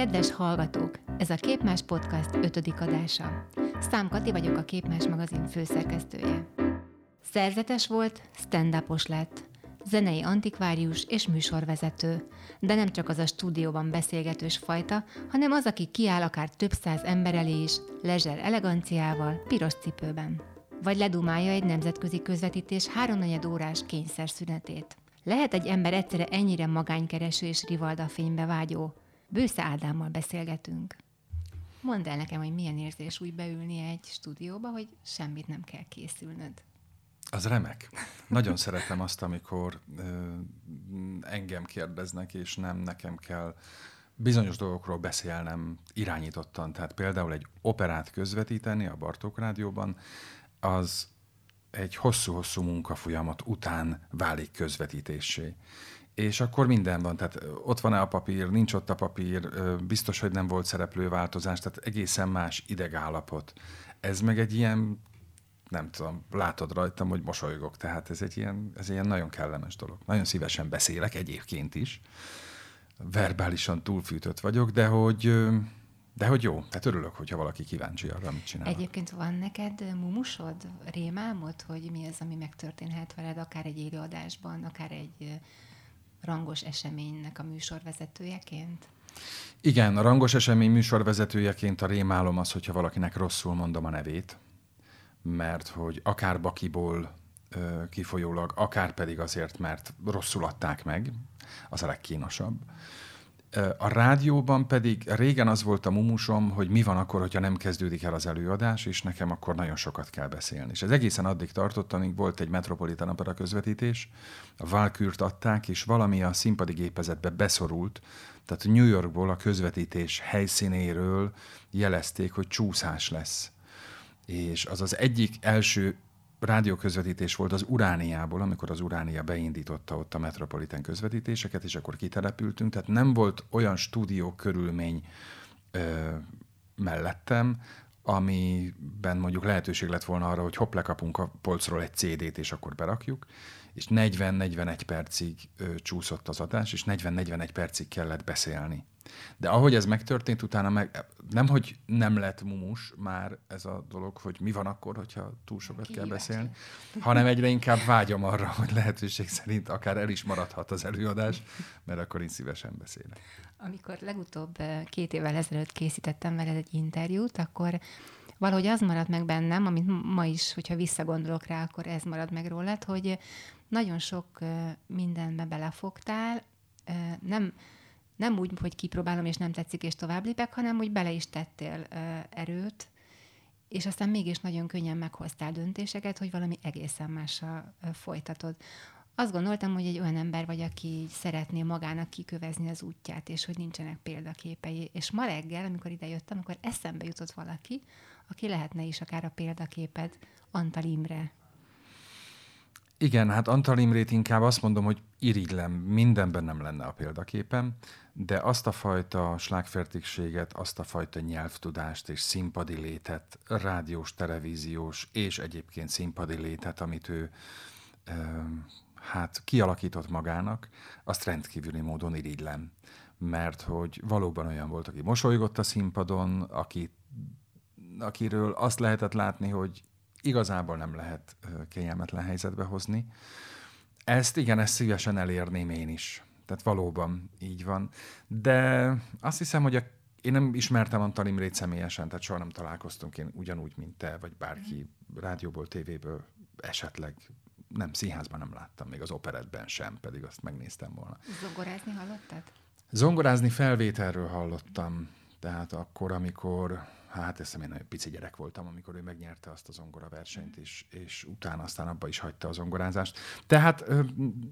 Kedves hallgatók! Ez a Képmás Podcast ötödik adása. Szám Kati vagyok a Képmás magazin főszerkesztője. Szerzetes volt, stand lett. Zenei antikvárius és műsorvezető. De nem csak az a stúdióban beszélgetős fajta, hanem az, aki kiáll akár több száz ember elé is, lezser eleganciával, piros cipőben. Vagy ledumálja egy nemzetközi közvetítés háromnegyed órás kényszerszünetét. Lehet egy ember egyszerre ennyire magánykereső és rivalda fénybe vágyó, Bősze Ádámmal beszélgetünk. Mondd el nekem, hogy milyen érzés úgy beülni egy stúdióba, hogy semmit nem kell készülnöd. Az remek. Nagyon szeretem azt, amikor ö, engem kérdeznek, és nem nekem kell bizonyos dolgokról beszélnem irányítottan. Tehát például egy operát közvetíteni a Bartók Rádióban, az egy hosszú-hosszú munkafolyamat után válik közvetítésé és akkor minden van, tehát ott van-e a papír, nincs ott a papír, biztos, hogy nem volt szereplőváltozás, tehát egészen más idegállapot. Ez meg egy ilyen, nem tudom, látod rajtam, hogy mosolygok, tehát ez egy ilyen, ez egy ilyen nagyon kellemes dolog. Nagyon szívesen beszélek egyébként is, verbálisan túlfűtött vagyok, de hogy, de hogy jó, tehát örülök, hogyha valaki kíváncsi arra, amit csinál. Egyébként van neked mumusod, rémálmod, hogy mi az, ami megtörténhet veled, akár egy élőadásban, akár egy rangos eseménynek a műsorvezetőjeként? Igen, a rangos esemény műsorvezetőjeként a rémálom az, hogyha valakinek rosszul mondom a nevét, mert hogy akár bakiból ö, kifolyólag, akár pedig azért, mert rosszul adták meg, az a legkínosabb. A rádióban pedig régen az volt a mumusom, hogy mi van akkor, hogyha nem kezdődik el az előadás, és nekem akkor nagyon sokat kell beszélni. És ez egészen addig tartott, amíg volt egy Metropolitan Opera közvetítés, a Valkürt adták, és valami a színpadi gépezetbe beszorult, tehát New Yorkból a közvetítés helyszínéről jelezték, hogy csúszás lesz. És az az egyik első rádióközvetítés volt az Urániából, amikor az Uránia beindította ott a Metropolitan közvetítéseket, és akkor kitelepültünk, tehát nem volt olyan stúdió körülmény ö, mellettem, amiben mondjuk lehetőség lett volna arra, hogy hopp, lekapunk a polcról egy CD-t, és akkor berakjuk, és 40-41 percig ö, csúszott az adás, és 40-41 percig kellett beszélni. De ahogy ez megtörtént, utána meg nem, hogy nem lett mumus már ez a dolog, hogy mi van akkor, hogyha túl sokat Ki kell beszélni, hanem egyre inkább vágyom arra, hogy lehetőség szerint akár el is maradhat az előadás, mert akkor én szívesen beszélek. Amikor legutóbb két évvel ezelőtt készítettem veled egy interjút, akkor valahogy az maradt meg bennem, amit ma is, hogyha visszagondolok rá, akkor ez marad meg rólad, hogy nagyon sok mindenbe belefogtál, nem, nem úgy, hogy kipróbálom, és nem tetszik, és tovább lépek, hanem hogy bele is tettél erőt, és aztán mégis nagyon könnyen meghoztál döntéseket, hogy valami egészen mással folytatod. Azt gondoltam, hogy egy olyan ember vagy, aki szeretné magának kikövezni az útját, és hogy nincsenek példaképei. És ma reggel, amikor ide jöttem, akkor eszembe jutott valaki, aki lehetne is akár a példaképed, Antal Imre. Igen, hát Antal Imrét inkább azt mondom, hogy irigylem, mindenben nem lenne a példaképem, de azt a fajta slágfertigséget, azt a fajta nyelvtudást és színpadi létet, rádiós, televíziós és egyébként színpadi létet, amit ő ö, hát kialakított magának, azt rendkívüli módon irigylem. Mert hogy valóban olyan volt, aki mosolygott a színpadon, aki, akiről azt lehetett látni, hogy igazából nem lehet kényelmetlen helyzetbe hozni. Ezt igen, ezt szívesen elérném én is. Tehát valóban így van. De azt hiszem, hogy a, én nem ismertem Antal Imrét személyesen, tehát soha nem találkoztunk én ugyanúgy, mint te, vagy bárki rádióból, tévéből, esetleg nem, színházban nem láttam, még az operetben sem, pedig azt megnéztem volna. Zongorázni hallottad? Zongorázni felvételről hallottam, tehát akkor, amikor hát ezt én nagyon pici gyerek voltam, amikor ő megnyerte azt a zongora versenyt, és, és utána aztán abba is hagyta a zongorázást. Tehát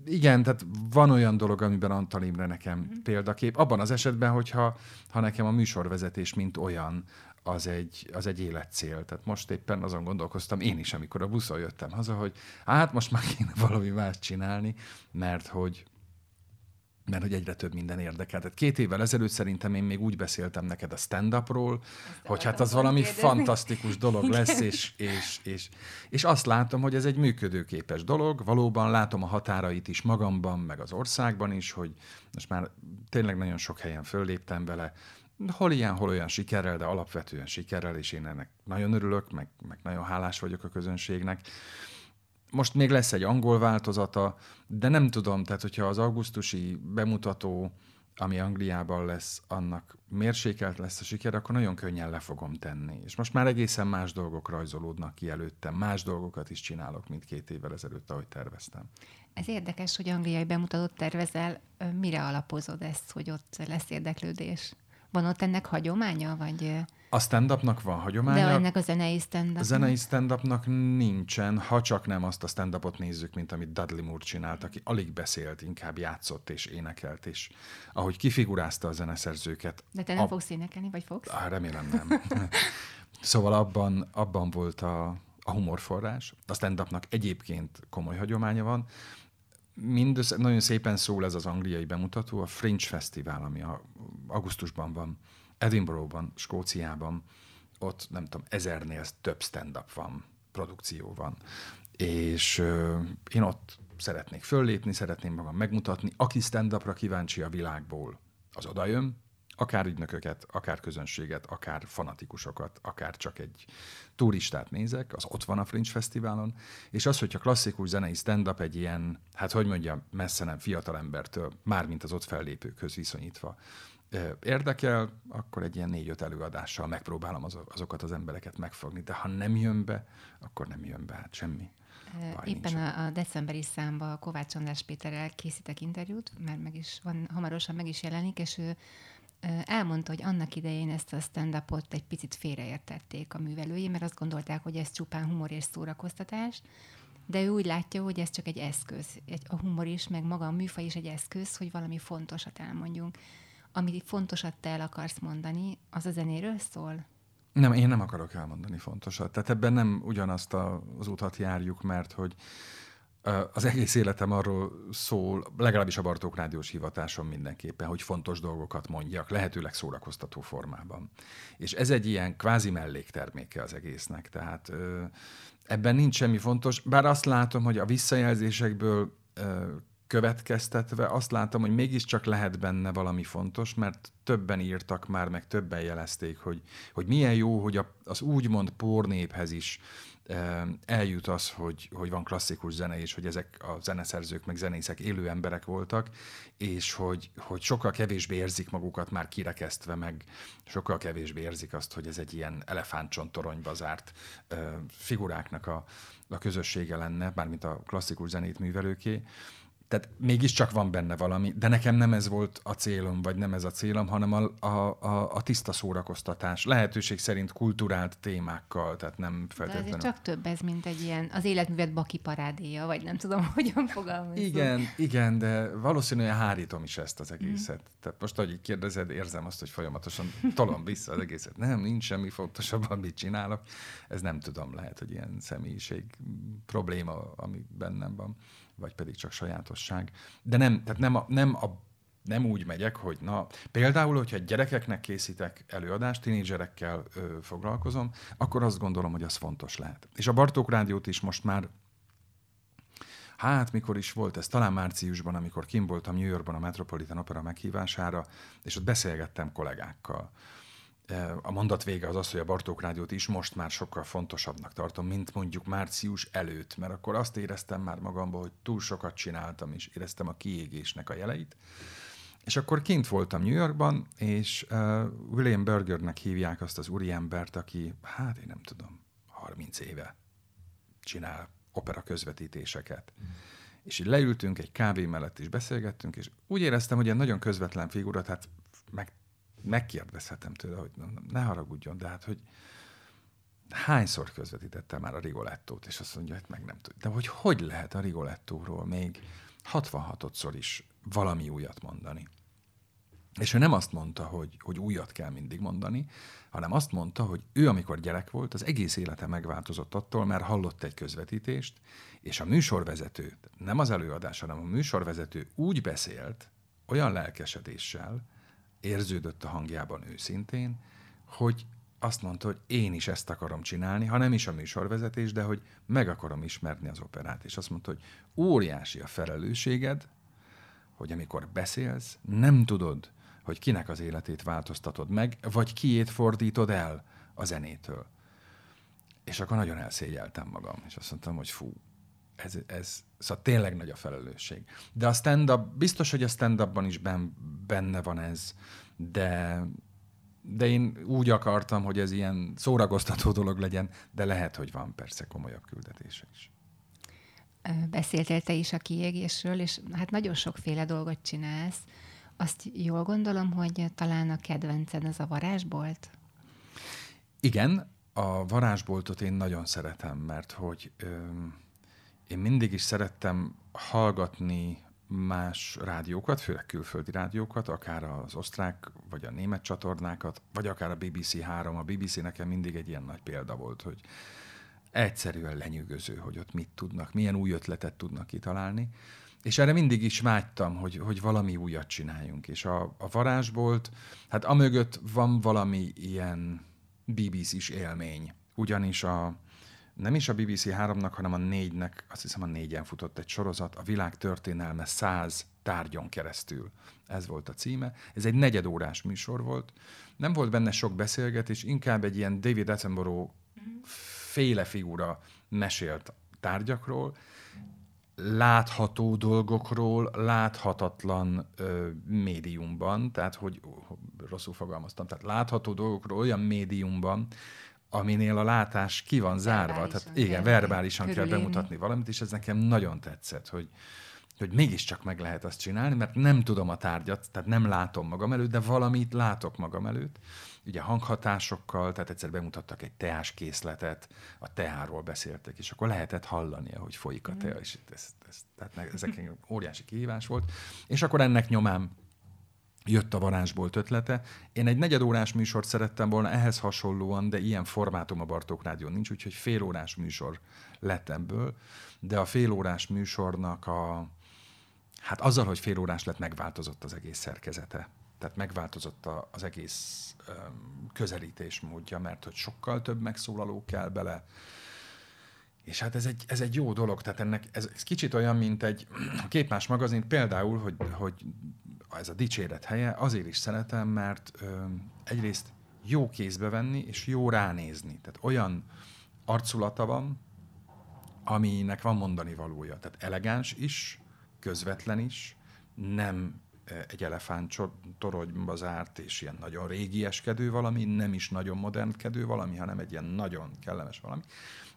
igen, tehát van olyan dolog, amiben Antal Imre nekem mm. példakép. Abban az esetben, hogyha ha nekem a műsorvezetés, mint olyan, az egy, az egy életcél. Tehát most éppen azon gondolkoztam én is, amikor a buszon jöttem haza, hogy hát most már kéne valami más csinálni, mert hogy mert hogy egyre több minden érdekel. Tehát két évvel ezelőtt szerintem én még úgy beszéltem neked a stand-upról, hogy hát az valami kérdezni. fantasztikus dolog lesz, és, és, és, és azt látom, hogy ez egy működőképes dolog. Valóban látom a határait is magamban, meg az országban is, hogy most már tényleg nagyon sok helyen fölléptem vele, hol ilyen, hol olyan sikerrel, de alapvetően sikerrel, és én ennek nagyon örülök, meg, meg nagyon hálás vagyok a közönségnek. Most még lesz egy angol változata, de nem tudom, tehát hogyha az augusztusi bemutató, ami Angliában lesz, annak mérsékelt lesz a siker, akkor nagyon könnyen le fogom tenni. És most már egészen más dolgok rajzolódnak ki előttem, más dolgokat is csinálok, mint két évvel ezelőtt, ahogy terveztem. Ez érdekes, hogy angliai bemutatót tervezel. Mire alapozod ezt, hogy ott lesz érdeklődés? Van ott ennek hagyománya, vagy... A stand-upnak van hagyománya. De ennek a zenei stand A zenei stand-upnak nincsen, ha csak nem azt a stand-upot nézzük, mint amit Dudley Moore csinált, aki alig beszélt, inkább játszott és énekelt, és ahogy kifigurázta a zeneszerzőket. De te nem a... fogsz énekelni, vagy fogsz? Á, remélem nem. szóval abban, abban volt a, a humorforrás. A stand-upnak egyébként komoly hagyománya van, mindössze, nagyon szépen szól ez az angliai bemutató, a Fringe Festival, ami a, augusztusban van, Edinburghban, Skóciában, ott nem tudom, ezernél több stand-up van, produkció van. És ö, én ott szeretnék föllépni, szeretném magam megmutatni. Aki stand-upra kíváncsi a világból, az odajön, akár ügynököket, akár közönséget, akár fanatikusokat, akár csak egy turistát nézek, az ott van a Fringe Fesztiválon, és az, hogyha klasszikus zenei stand-up egy ilyen, hát hogy mondjam, messze nem fiatal embertől, mármint az ott fellépőkhöz viszonyítva, érdekel, akkor egy ilyen négy-öt előadással megpróbálom azokat az embereket megfogni, de ha nem jön be, akkor nem jön be, hát semmi. Baj Éppen a, a decemberi számban Kovács András Péterrel készítek interjút, mert meg is van, hamarosan meg is jelenik, és ő elmondta, hogy annak idején ezt a stand-upot egy picit félreértették a művelői, mert azt gondolták, hogy ez csupán humor és szórakoztatás, de ő úgy látja, hogy ez csak egy eszköz. Egy, a humor is, meg maga a műfaj is egy eszköz, hogy valami fontosat elmondjunk. Ami fontosat te el akarsz mondani, az a zenéről szól? Nem, én nem akarok elmondani fontosat. Tehát ebben nem ugyanazt a, az utat járjuk, mert hogy az egész életem arról szól, legalábbis a Bartók Rádiós hivatásom mindenképpen, hogy fontos dolgokat mondjak, lehetőleg szórakoztató formában. És ez egy ilyen kvázi mellékterméke az egésznek, tehát ebben nincs semmi fontos, bár azt látom, hogy a visszajelzésekből következtetve azt látom, hogy mégiscsak lehet benne valami fontos, mert többen írtak már, meg többen jelezték, hogy, hogy milyen jó, hogy az úgymond pornéphez is eljut az, hogy, hogy van klasszikus zene, és hogy ezek a zeneszerzők, meg zenészek élő emberek voltak, és hogy, hogy sokkal kevésbé érzik magukat már kirekesztve, meg sokkal kevésbé érzik azt, hogy ez egy ilyen elefántcsontoronyba zárt figuráknak a, a közössége lenne, mármint a klasszikus zenét művelőké tehát mégiscsak van benne valami, de nekem nem ez volt a célom, vagy nem ez a célom, hanem a, a, a, a tiszta szórakoztatás. Lehetőség szerint kulturált témákkal, tehát nem feltétlenül. De csak több ez, mint egy ilyen az életművet baki parádéja, vagy nem tudom, hogyan fogalmazom. Igen, igen, de valószínűleg hárítom is ezt az egészet. Mm. Tehát most, ahogy kérdezed, érzem azt, hogy folyamatosan tolom vissza az egészet. Nem, nincs semmi fontosabb, amit csinálok. Ez nem tudom, lehet, hogy ilyen személyiség probléma, ami bennem van vagy pedig csak sajátosság. De nem, tehát nem, a, nem, a, nem úgy megyek, hogy na, például, hogyha gyerekeknek készítek előadást, tinédzserekkel ö, foglalkozom, akkor azt gondolom, hogy az fontos lehet. És a Bartók Rádiót is most már Hát, mikor is volt ez? Talán márciusban, amikor kim voltam New Yorkban a Metropolitan Opera meghívására, és ott beszélgettem kollégákkal a mondat vége az az, hogy a Bartók Rádiót is most már sokkal fontosabbnak tartom, mint mondjuk március előtt, mert akkor azt éreztem már magamból, hogy túl sokat csináltam, és éreztem a kiégésnek a jeleit. És akkor kint voltam New Yorkban, és uh, William Bergernek hívják azt az úriembert, aki, hát én nem tudom, 30 éve csinál opera közvetítéseket. Mm. És így leültünk egy kávé mellett is beszélgettünk, és úgy éreztem, hogy egy nagyon közvetlen figura, tehát meg megkérdezhetem tőle, hogy ne haragudjon, de hát, hogy hányszor közvetítette már a Rigolettót, és azt mondja, hogy meg nem tudja. De hogy hogy lehet a Rigolettóról még 66-szor is valami újat mondani? És ő nem azt mondta, hogy, hogy újat kell mindig mondani, hanem azt mondta, hogy ő, amikor gyerek volt, az egész élete megváltozott attól, mert hallott egy közvetítést, és a műsorvezető, nem az előadás, hanem a műsorvezető úgy beszélt, olyan lelkesedéssel, érződött a hangjában őszintén, hogy azt mondta, hogy én is ezt akarom csinálni, ha nem is a műsorvezetés, de hogy meg akarom ismerni az operát. És azt mondta, hogy óriási a felelősséged, hogy amikor beszélsz, nem tudod, hogy kinek az életét változtatod meg, vagy kiét fordítod el a zenétől. És akkor nagyon elszégyeltem magam, és azt mondtam, hogy fú, ez, ez szóval tényleg nagy a felelősség. De a stand-up, biztos, hogy a stand-upban is ben, benne van ez, de, de én úgy akartam, hogy ez ilyen szórakoztató dolog legyen, de lehet, hogy van persze komolyabb küldetése is. Beszéltél te is a kiégésről, és hát nagyon sokféle dolgot csinálsz. Azt jól gondolom, hogy talán a kedvenced az a varázsbolt? Igen, a varázsboltot én nagyon szeretem, mert hogy ö, én mindig is szerettem hallgatni más rádiókat, főleg külföldi rádiókat, akár az osztrák, vagy a német csatornákat, vagy akár a BBC 3. A BBC nekem mindig egy ilyen nagy példa volt, hogy egyszerűen lenyűgöző, hogy ott mit tudnak, milyen új ötletet tudnak kitalálni. És erre mindig is vágytam, hogy, hogy valami újat csináljunk. És a, a varázsbolt, hát amögött van valami ilyen BBC-s élmény. Ugyanis a, nem is a BBC 3-nak, hanem a 4-nek, azt hiszem a 4-en futott egy sorozat, a világ történelme száz tárgyon keresztül. Ez volt a címe. Ez egy negyedórás műsor volt. Nem volt benne sok beszélgetés, inkább egy ilyen David Attenborough féle figura mesélt tárgyakról, látható dolgokról, láthatatlan ö, médiumban, tehát hogy rosszul fogalmaztam, tehát látható dolgokról olyan médiumban, aminél a látás ki van zárva. Verbálisan tehát igen, kell verbálisan körülélni. kell bemutatni valamit, és ez nekem nagyon tetszett, hogy, hogy mégiscsak meg lehet azt csinálni, mert nem tudom a tárgyat, tehát nem látom magam előtt, de valamit látok magam előtt. Ugye hanghatásokkal, tehát egyszer bemutattak egy teás készletet, a teáról beszéltek, és akkor lehetett hallani, hogy folyik a tea, mm. és ez, ez, tehát ezek óriási kihívás volt. És akkor ennek nyomán jött a varázsbolt ötlete. Én egy negyedórás műsort szerettem volna ehhez hasonlóan, de ilyen formátum a Bartók Rádió nincs, úgyhogy félórás műsor lett ebből, de a félórás műsornak a, hát azzal, hogy félórás lett, megváltozott az egész szerkezete. Tehát megváltozott a, az egész um, közelítés módja, mert hogy sokkal több megszólaló kell bele, és hát ez egy, ez egy jó dolog, tehát ennek ez, ez kicsit olyan, mint egy képmás magazin, például, hogy, hogy ez a dicséret helye, azért is szeretem, mert ö, egyrészt jó kézbe venni, és jó ránézni. Tehát olyan arculata van, aminek van mondani valója. Tehát elegáns is, közvetlen is, nem egy elefánt toronyba zárt, és ilyen nagyon régieskedő valami, nem is nagyon modernkedő valami, hanem egy ilyen nagyon kellemes valami.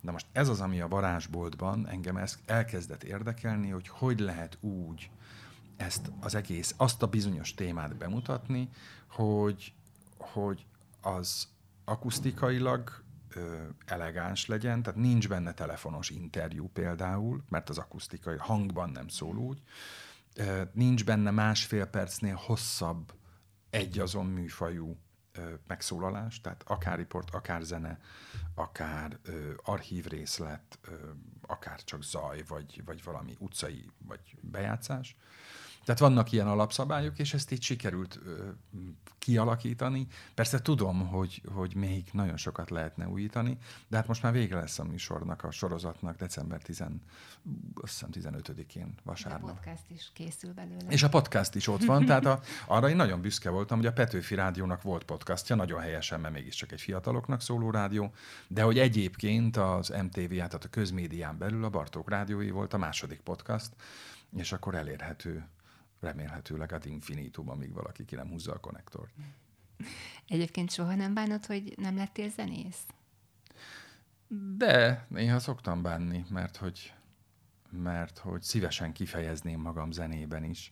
De most ez az, ami a varázsboltban engem ezt elkezdett érdekelni, hogy hogy lehet úgy ezt az egész, azt a bizonyos témát bemutatni, hogy, hogy az akusztikailag ö, elegáns legyen, tehát nincs benne telefonos interjú például, mert az akusztikai hangban nem szól úgy, ö, nincs benne másfél percnél hosszabb egy azon műfajú ö, megszólalás, tehát akár riport, akár zene, akár ö, archív részlet, ö, akár csak zaj, vagy, vagy valami utcai, vagy bejátszás. Tehát vannak ilyen alapszabályok, és ezt így sikerült ö, kialakítani. Persze tudom, hogy, hogy még nagyon sokat lehetne újítani, de hát most már vége lesz a műsornak, a sorozatnak december 10, azt hiszem 15-én vasárnap. a podcast is készül belőle. És a podcast is ott van, tehát a, arra én nagyon büszke voltam, hogy a Petőfi Rádiónak volt podcastja, nagyon helyesen, mert mégiscsak egy fiataloknak szóló rádió, de hogy egyébként az MTV, tehát a közmédián belül a Bartók Rádiói volt a második podcast, és akkor elérhető remélhetőleg ad infinitum, amíg valaki ki nem húzza a konnektort. Egyébként soha nem bánod, hogy nem lettél zenész? De néha szoktam bánni, mert hogy, mert hogy szívesen kifejezném magam zenében is,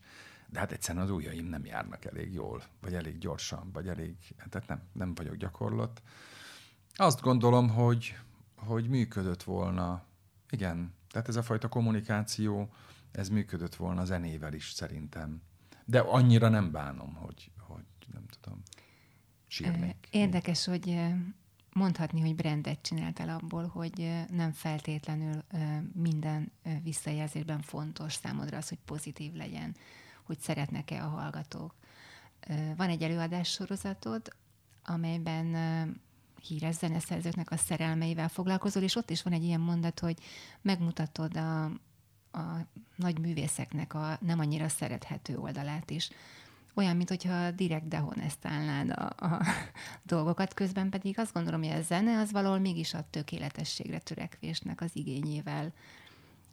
de hát egyszerűen az ujjaim nem járnak elég jól, vagy elég gyorsan, vagy elég, tehát nem, nem vagyok gyakorlott. Azt gondolom, hogy, hogy működött volna, igen, tehát ez a fajta kommunikáció, ez működött volna zenével is szerintem. De annyira nem bánom, hogy, hogy nem tudom, sírnék. Érdekes, hogy mondhatni, hogy brandet csináltál abból, hogy nem feltétlenül minden visszajelzésben fontos számodra az, hogy pozitív legyen, hogy szeretnek-e a hallgatók. Van egy előadás sorozatod, amelyben híres zeneszerzőknek a szerelmeivel foglalkozol, és ott is van egy ilyen mondat, hogy megmutatod a, a nagy művészeknek a nem annyira szerethető oldalát is. olyan, mintha direkt dehonestálnád a, a dolgokat, közben pedig azt gondolom, hogy a zene az valahol mégis a tökéletességre törekvésnek az igényével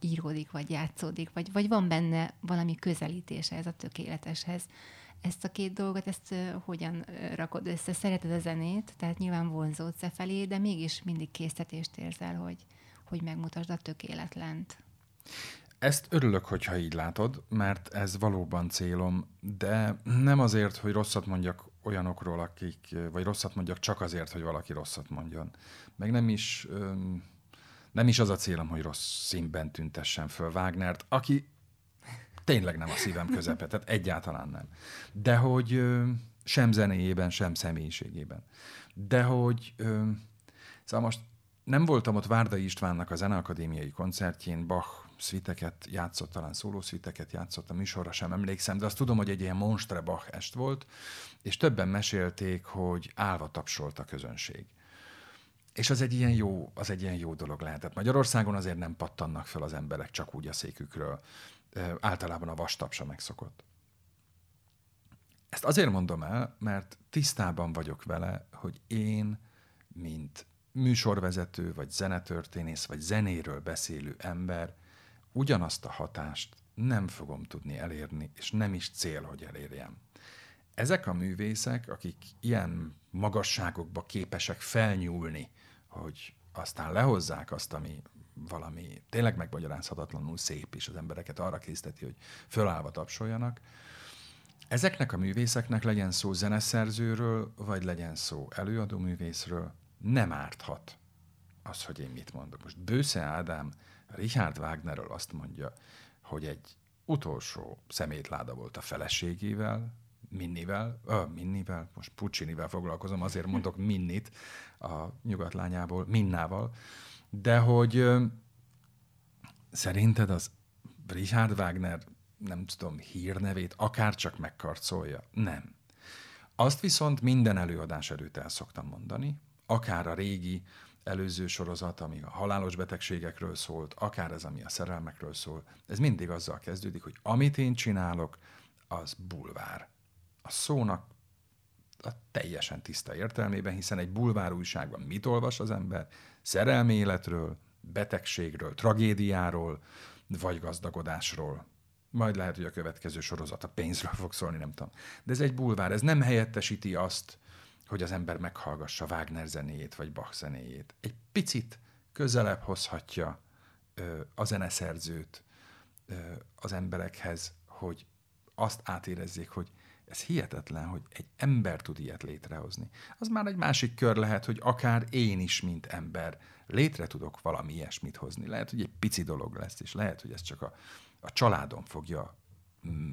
íródik, vagy játszódik, vagy, vagy van benne valami közelítése ez a tökéleteshez. Ezt a két dolgot, ezt hogyan rakod össze? Szereted a zenét, tehát nyilván vonzódsz e felé, de mégis mindig késztetést érzel, hogy, hogy megmutasd a tökéletlent. Ezt örülök, hogyha így látod, mert ez valóban célom, de nem azért, hogy rosszat mondjak olyanokról, akik, vagy rosszat mondjak csak azért, hogy valaki rosszat mondjon. Meg nem is, nem is az a célom, hogy rossz színben tüntessen föl Wagnert, aki tényleg nem a szívem közepe, tehát egyáltalán nem. De hogy sem zenéjében, sem személyiségében. De hogy, szóval most nem voltam ott Várda Istvánnak a Zeneakadémiai koncertjén, Bach szviteket játszott, talán szviteket játszott, a műsorra sem emlékszem, de azt tudom, hogy egy ilyen monstre Bach est volt, és többen mesélték, hogy állva tapsolt a közönség. És az egy ilyen jó, az egy ilyen jó dolog lehetett. Magyarországon azért nem pattannak fel az emberek csak úgy a székükről. Általában a vastapsa megszokott. Ezt azért mondom el, mert tisztában vagyok vele, hogy én, mint műsorvezető, vagy zenetörténész, vagy zenéről beszélő ember ugyanazt a hatást nem fogom tudni elérni, és nem is cél, hogy elérjem. Ezek a művészek, akik ilyen magasságokba képesek felnyúlni, hogy aztán lehozzák azt, ami valami tényleg megmagyarázhatatlanul szép, és az embereket arra készíteti, hogy fölállva tapsoljanak, ezeknek a művészeknek legyen szó zeneszerzőről, vagy legyen szó előadó művészről, nem árthat az, hogy én mit mondok. Most Bősze Ádám Richard Wagnerről azt mondja, hogy egy utolsó szemétláda volt a feleségével, Minnivel, ö, Minnivel, most Puccinivel foglalkozom, azért mondok Minnit a nyugatlányából, Minnával, de hogy ö, szerinted az Richard Wagner, nem tudom, hírnevét akár csak megkarcolja? Nem. Azt viszont minden előadás előtt el szoktam mondani, akár a régi előző sorozat, ami a halálos betegségekről szólt, akár ez, ami a szerelmekről szól, ez mindig azzal kezdődik, hogy amit én csinálok, az bulvár. A szónak a teljesen tiszta értelmében, hiszen egy bulvár újságban mit olvas az ember? Szerelmi életről, betegségről, tragédiáról, vagy gazdagodásról. Majd lehet, hogy a következő sorozat a pénzről fog szólni, nem tudom. De ez egy bulvár, ez nem helyettesíti azt, hogy az ember meghallgassa Wagner zenéjét, vagy Bach zenéjét. Egy picit közelebb hozhatja ö, a zeneszerzőt ö, az emberekhez, hogy azt átérezzék, hogy ez hihetetlen, hogy egy ember tud ilyet létrehozni. Az már egy másik kör lehet, hogy akár én is, mint ember, létre tudok valami ilyesmit hozni. Lehet, hogy egy pici dolog lesz, és lehet, hogy ez csak a, a családom fogja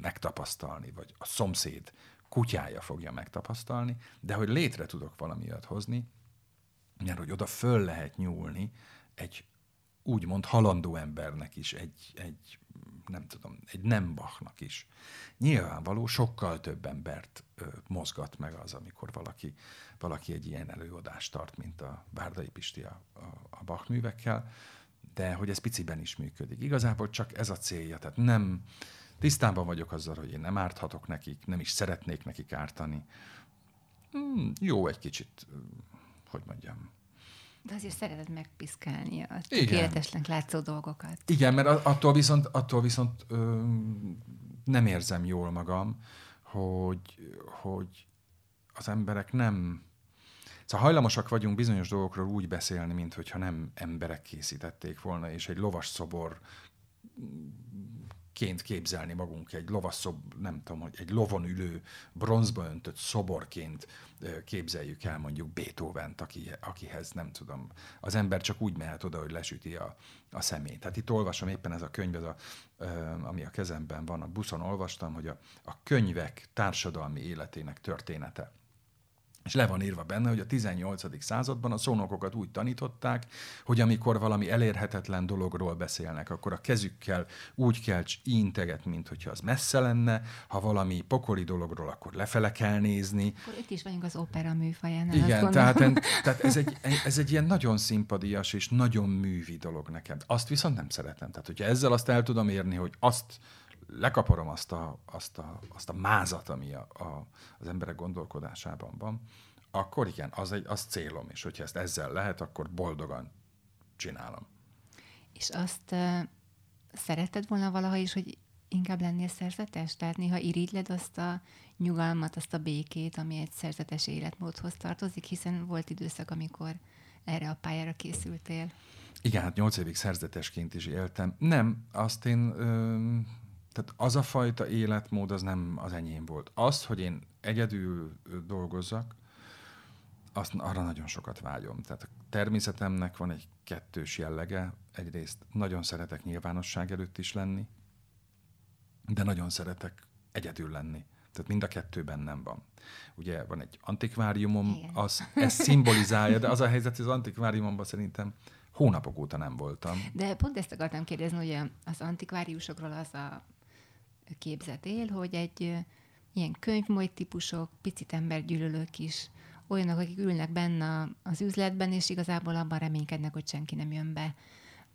megtapasztalni, vagy a szomszéd, kutyája fogja megtapasztalni, de hogy létre tudok valamilyet hozni, mert hogy oda föl lehet nyúlni egy úgymond halandó embernek is, egy, egy nem tudom, egy nem Bachnak is. Nyilvánvaló sokkal több embert ö, mozgat meg az, amikor valaki, valaki egy ilyen előadást tart, mint a Bárdai Pisti a, a, a Bach művekkel, de hogy ez piciben is működik. Igazából csak ez a célja, tehát nem, Tisztában vagyok azzal, hogy én nem árthatok nekik, nem is szeretnék nekik ártani. Hmm, jó egy kicsit, hogy mondjam. De azért szereted megpiszkálni a tökéletesnek látszó dolgokat. Igen, mert attól viszont, attól viszont ö, nem érzem jól magam, hogy, hogy az emberek nem... Szóval hajlamosak vagyunk bizonyos dolgokról úgy beszélni, mint nem emberek készítették volna, és egy lovas szobor ként képzelni magunk egy lovasszob, nem tudom, hogy egy lovon ülő, bronzba öntött szoborként képzeljük el mondjuk Beethoven-t, aki, akihez nem tudom, az ember csak úgy mehet oda, hogy lesüti a, a szemét. Tehát itt olvasom éppen ez a könyv, ez a, ami a kezemben van, a buszon olvastam, hogy a, a könyvek társadalmi életének története és le van írva benne, hogy a 18. században a szónokokat úgy tanították, hogy amikor valami elérhetetlen dologról beszélnek, akkor a kezükkel úgy kell integet, mint hogyha az messze lenne, ha valami pokoli dologról, akkor lefele kell nézni. Akkor itt is vagyunk az opera műfaján. Igen, tehát, tehát ez, egy, ez egy ilyen nagyon szimpadias és nagyon művi dolog nekem. Azt viszont nem szeretem. Tehát, hogyha ezzel azt el tudom érni, hogy azt lekaparom azt a, azt a, azt a mázat, ami a, a, az emberek gondolkodásában van, akkor igen, az, egy, az célom, és hogyha ezt ezzel lehet, akkor boldogan csinálom. És azt uh, szeretted volna valaha is, hogy inkább lennél szerzetes? Tehát néha irigyled azt a nyugalmat, azt a békét, ami egy szerzetes életmódhoz tartozik, hiszen volt időszak, amikor erre a pályára készültél. Igen, hát nyolc évig szerzetesként is éltem. Nem, azt én, ö, tehát az a fajta életmód, az nem az enyém volt. Az, hogy én egyedül dolgozzak, azt arra nagyon sokat vágyom. Tehát a természetemnek van egy kettős jellege. Egyrészt nagyon szeretek nyilvánosság előtt is lenni, de nagyon szeretek egyedül lenni. Tehát mind a kettő bennem van. Ugye van egy antikváriumom, az, ez szimbolizálja, de az a helyzet, hogy az antikváriumomban szerintem hónapok óta nem voltam. De pont ezt akartam kérdezni, hogy az antikváriusokról az a képzet él, hogy egy ilyen könyvmoly típusok, picit embergyűlölők is, olyanok, akik ülnek benne az üzletben, és igazából abban reménykednek, hogy senki nem jön be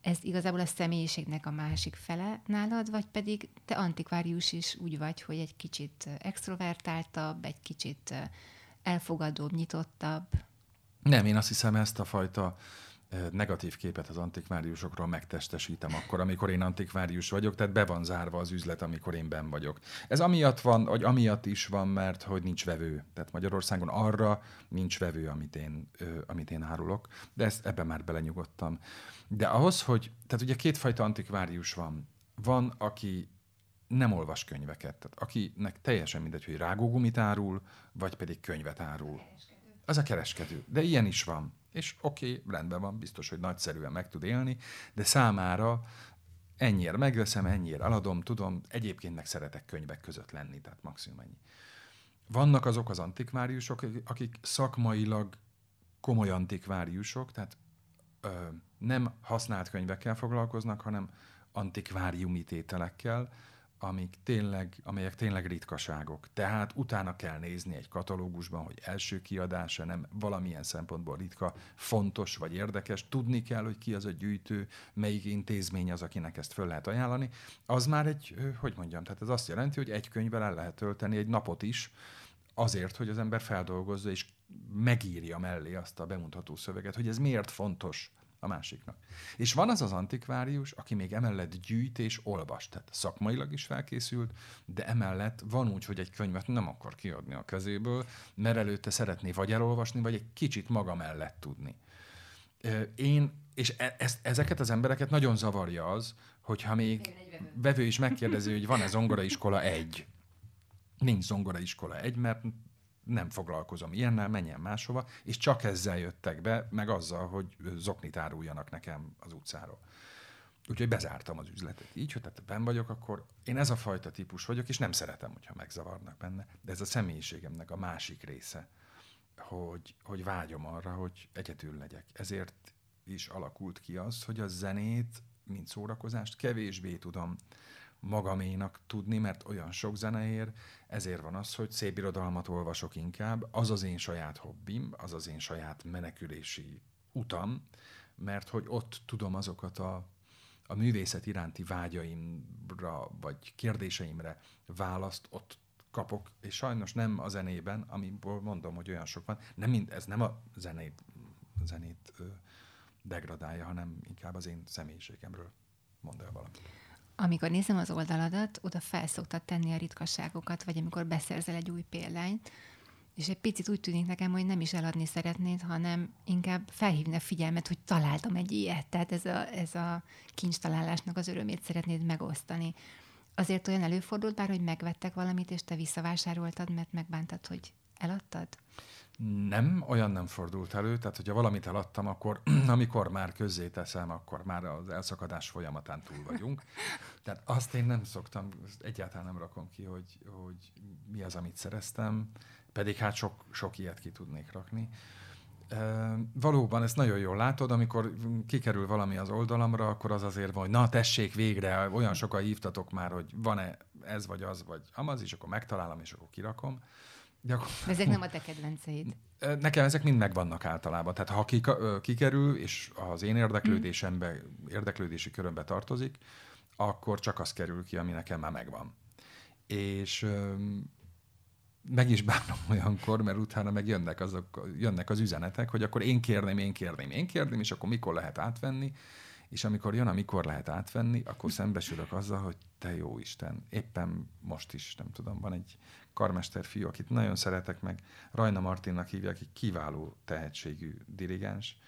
ez igazából a személyiségnek a másik fele nálad, vagy pedig te antikvárius is úgy vagy, hogy egy kicsit extrovertáltabb, egy kicsit elfogadóbb, nyitottabb? Nem, én azt hiszem ezt a fajta negatív képet az antikváriusokról megtestesítem akkor, amikor én antikvárius vagyok, tehát be van zárva az üzlet, amikor én ben vagyok. Ez amiatt van, vagy amiatt is van, mert hogy nincs vevő. Tehát Magyarországon arra nincs vevő, amit én, amit én árulok, de ezt ebben már belenyugodtam. De ahhoz, hogy, tehát ugye kétfajta antikvárius van. Van, aki nem olvas könyveket, tehát akinek teljesen mindegy, hogy rágógumit árul, vagy pedig könyvet árul. Az a kereskedő. De ilyen is van. És oké, okay, rendben van, biztos, hogy nagyszerűen meg tud élni, de számára ennyire megveszem, ennyire eladom, tudom, egyébként meg szeretek könyvek között lenni, tehát maximum ennyi. Vannak azok az antikváriusok, akik szakmailag komoly antikváriusok, tehát ö, nem használt könyvekkel foglalkoznak, hanem antikváriumi tételekkel, amik tényleg, amelyek tényleg ritkaságok. Tehát utána kell nézni egy katalógusban, hogy első kiadása nem valamilyen szempontból ritka, fontos vagy érdekes. Tudni kell, hogy ki az a gyűjtő, melyik intézmény az, akinek ezt föl lehet ajánlani. Az már egy, hogy mondjam, tehát ez azt jelenti, hogy egy könyvvel el lehet tölteni egy napot is, azért, hogy az ember feldolgozza és megírja mellé azt a bemutató szöveget, hogy ez miért fontos a másiknak. És van az az antikvárius, aki még emellett gyűjt és olvas, tehát szakmailag is felkészült, de emellett van úgy, hogy egy könyvet nem akar kiadni a kezéből, mert előtte szeretné vagy elolvasni, vagy egy kicsit maga mellett tudni. Én, és e, ezt, ezeket az embereket nagyon zavarja az, hogyha még vevő is megkérdezi, hogy van-e zongoraiskola egy. Nincs zongoraiskola egy, mert nem foglalkozom ilyennel, menjen máshova, és csak ezzel jöttek be, meg azzal, hogy zoknit áruljanak nekem az utcáról. Úgyhogy bezártam az üzletet. Így, hogy tehát ben vagyok, akkor én ez a fajta típus vagyok, és nem szeretem, hogyha megzavarnak benne. De ez a személyiségemnek a másik része, hogy, hogy vágyom arra, hogy egyedül legyek. Ezért is alakult ki az, hogy a zenét, mint szórakozást kevésbé tudom magaménak tudni, mert olyan sok zene ér, ezért van az, hogy szép irodalmat olvasok inkább, az az én saját hobbim, az az én saját menekülési utam, mert hogy ott tudom azokat a, a művészet iránti vágyaimra, vagy kérdéseimre választ, ott kapok, és sajnos nem a zenében, amiből mondom, hogy olyan sok van, nem mind, ez nem a zenét, zenét degradálja, hanem inkább az én személyiségemről mond el valamit. Amikor nézem az oldaladat, oda felszoktad tenni a ritkaságokat, vagy amikor beszerzel egy új példányt, és egy picit úgy tűnik nekem, hogy nem is eladni szeretnéd, hanem inkább felhívni a figyelmet, hogy találtam egy ilyet. Tehát ez a, ez a kincs találásnak az örömét szeretnéd megosztani. Azért olyan előfordult bár, hogy megvettek valamit, és te visszavásároltad, mert megbántad, hogy eladtad? Nem, olyan nem fordult elő, tehát hogyha valamit eladtam, akkor amikor már közzé teszem, akkor már az elszakadás folyamatán túl vagyunk. Tehát azt én nem szoktam, egyáltalán nem rakom ki, hogy, hogy mi az, amit szereztem, pedig hát sok, sok ilyet ki tudnék rakni. E, valóban, ezt nagyon jól látod, amikor kikerül valami az oldalamra, akkor az azért van, hogy na tessék végre, olyan sokan hívtatok már, hogy van-e ez vagy az, vagy amaz, és akkor megtalálom, és akkor kirakom. Gyakor... Ezek nem a te kedvenceid. Nekem ezek mind megvannak általában. Tehát ha kikerül, és az én érdeklődésembe, érdeklődési körömbe tartozik, akkor csak az kerül ki, ami nekem már megvan. És meg is bánom olyankor, mert utána meg jönnek, azok, jönnek az üzenetek, hogy akkor én kérném, én kérném, én kérném, és akkor mikor lehet átvenni, és amikor jön, amikor lehet átvenni, akkor szembesülök azzal, hogy te jó Isten, éppen most is, nem tudom, van egy karmester fiú, akit nagyon szeretek meg, Rajna Martinnak hívják, aki kiváló tehetségű dirigens,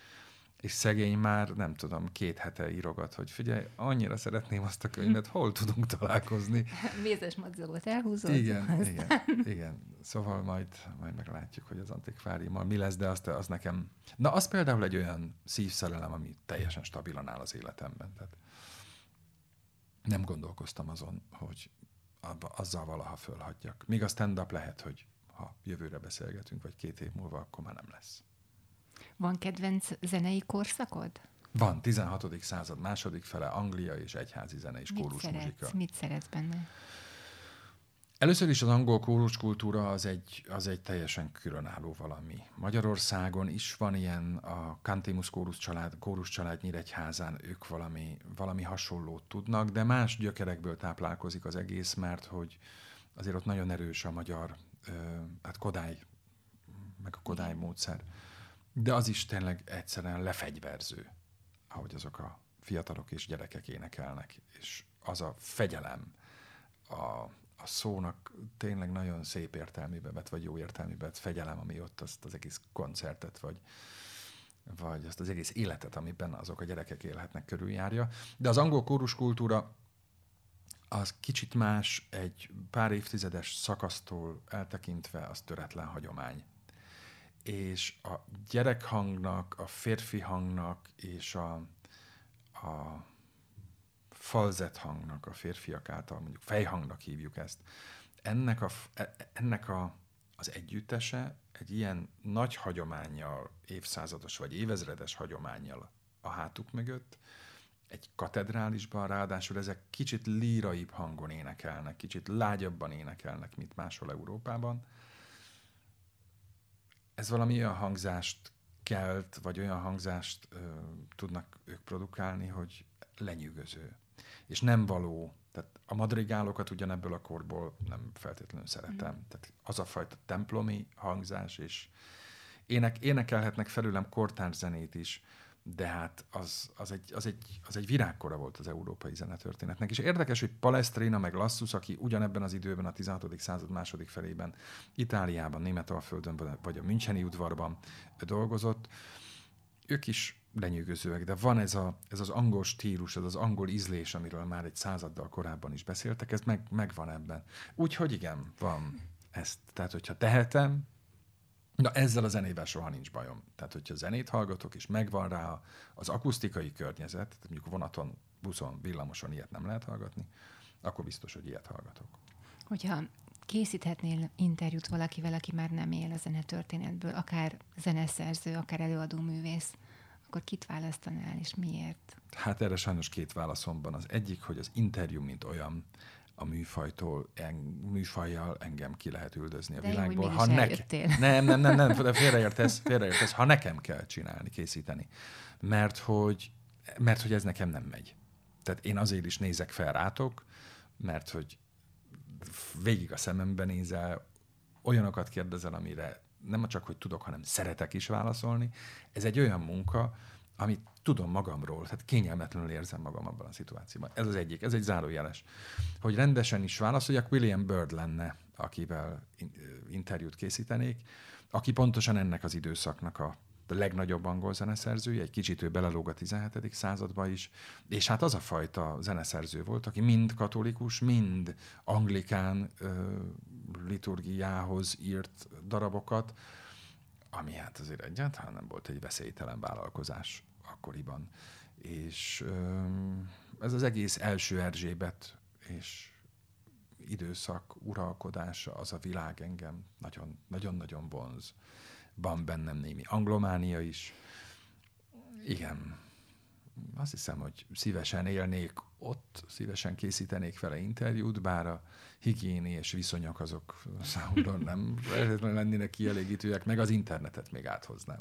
és szegény már, nem tudom, két hete írogat, hogy figyelj, annyira szeretném azt a könyvet, hol tudunk találkozni. Mézes madzagot elhúzott. Igen, aztán. igen, igen. Szóval majd, majd meglátjuk, hogy az antikváriummal mi lesz, de azt, az nekem... Na, az például egy olyan szívszerelem, ami teljesen stabilan áll az életemben. Tehát nem gondolkoztam azon, hogy azzal valaha fölhagyjak. Míg a stand-up lehet, hogy ha jövőre beszélgetünk, vagy két év múlva, akkor már nem lesz. Van kedvenc zenei korszakod? Van, 16. század második fele, Anglia és egyházi zene és mit muzsika. Mit szeretsz benne? Először is az angol kóruskultúra az egy, az egy teljesen különálló valami. Magyarországon is van ilyen, a Cantimus kórus család, kórus család Nyíregyházán, ők valami, valami hasonlót tudnak, de más gyökerekből táplálkozik az egész, mert hogy azért ott nagyon erős a magyar, hát Kodály, meg a Kodály módszer. De az is tényleg egyszerűen lefegyverző, ahogy azok a fiatalok és gyerekek énekelnek, és az a fegyelem, a, a szónak tényleg nagyon szép értelmébe vett, vagy jó értelmébe vett fegyelem, ami ott azt az egész koncertet, vagy, vagy azt az egész életet, amiben azok a gyerekek élhetnek, körüljárja. De az angol kórus kultúra az kicsit más, egy pár évtizedes szakasztól eltekintve az töretlen hagyomány és a gyerekhangnak, a férfi hangnak és a, a falzett hangnak, a férfiak által mondjuk fejhangnak hívjuk ezt, ennek, a, e, ennek a, az együttese egy ilyen nagy hagyományjal, évszázados vagy évezredes hagyományjal a hátuk mögött, egy katedrálisban, ráadásul ezek kicsit líraibb hangon énekelnek, kicsit lágyabban énekelnek, mint máshol Európában, ez valami olyan hangzást kelt, vagy olyan hangzást ö, tudnak ők produkálni, hogy lenyűgöző. És nem való, tehát a madrigálokat ugyanebből a korból nem feltétlenül szeretem. Mm. Tehát az a fajta templomi hangzás, és ének, énekelhetnek felülem kortárs zenét is, de hát az, az, egy, az, egy, az egy virágkora volt az európai zenetörténetnek. És érdekes, hogy Palestrina meg Lassus, aki ugyanebben az időben, a 16. század második felében Itáliában, Németalföldön vagy a Müncheni udvarban dolgozott, ők is lenyűgözőek, de van ez, a, ez az angol stílus, ez az angol ízlés, amiről már egy századdal korábban is beszéltek, ez meg, megvan ebben. Úgyhogy igen, van ezt. Tehát, hogyha tehetem, Na ezzel a zenével soha nincs bajom. Tehát, hogyha zenét hallgatok, és megvan rá az akusztikai környezet, tehát mondjuk vonaton, buszon, villamoson ilyet nem lehet hallgatni, akkor biztos, hogy ilyet hallgatok. Hogyha készíthetnél interjút valakivel, aki már nem él a zenetörténetből, akár zeneszerző, akár előadó művész, akkor kit választanál, és miért? Hát erre sajnos két válaszom van. Az egyik, hogy az interjú, mint olyan, a műfajtól, en, műfajjal engem ki lehet üldözni a de világból. Jó, ha nekem, nem, nem, nem, nem, félreértesz, félreértesz, ha nekem kell csinálni, készíteni. Mert hogy, mert hogy ez nekem nem megy. Tehát én azért is nézek fel rátok, mert hogy végig a szemembe nézel, olyanokat kérdezel, amire nem csak, hogy tudok, hanem szeretek is válaszolni. Ez egy olyan munka, amit tudom magamról, tehát kényelmetlenül érzem magam abban a szituációban. Ez az egyik, ez egy zárójeles. Hogy rendesen is válaszoljak, William Bird lenne, akivel interjút készítenék, aki pontosan ennek az időszaknak a legnagyobb angol zeneszerzője, egy kicsit ő belelóg a 17. századba is, és hát az a fajta zeneszerző volt, aki mind katolikus, mind anglikán liturgiához írt darabokat, ami hát azért egyáltalán nem volt egy veszélytelen vállalkozás akkoriban. És ez az egész első Erzsébet és időszak uralkodása, az a világ engem nagyon-nagyon vonz. Van bennem némi anglománia is. Igen, azt hiszem, hogy szívesen élnék ott, szívesen készítenék vele interjút, bár a higiéniés viszonyok azok számomra nem lennének kielégítőek, meg az internetet még áthoznám.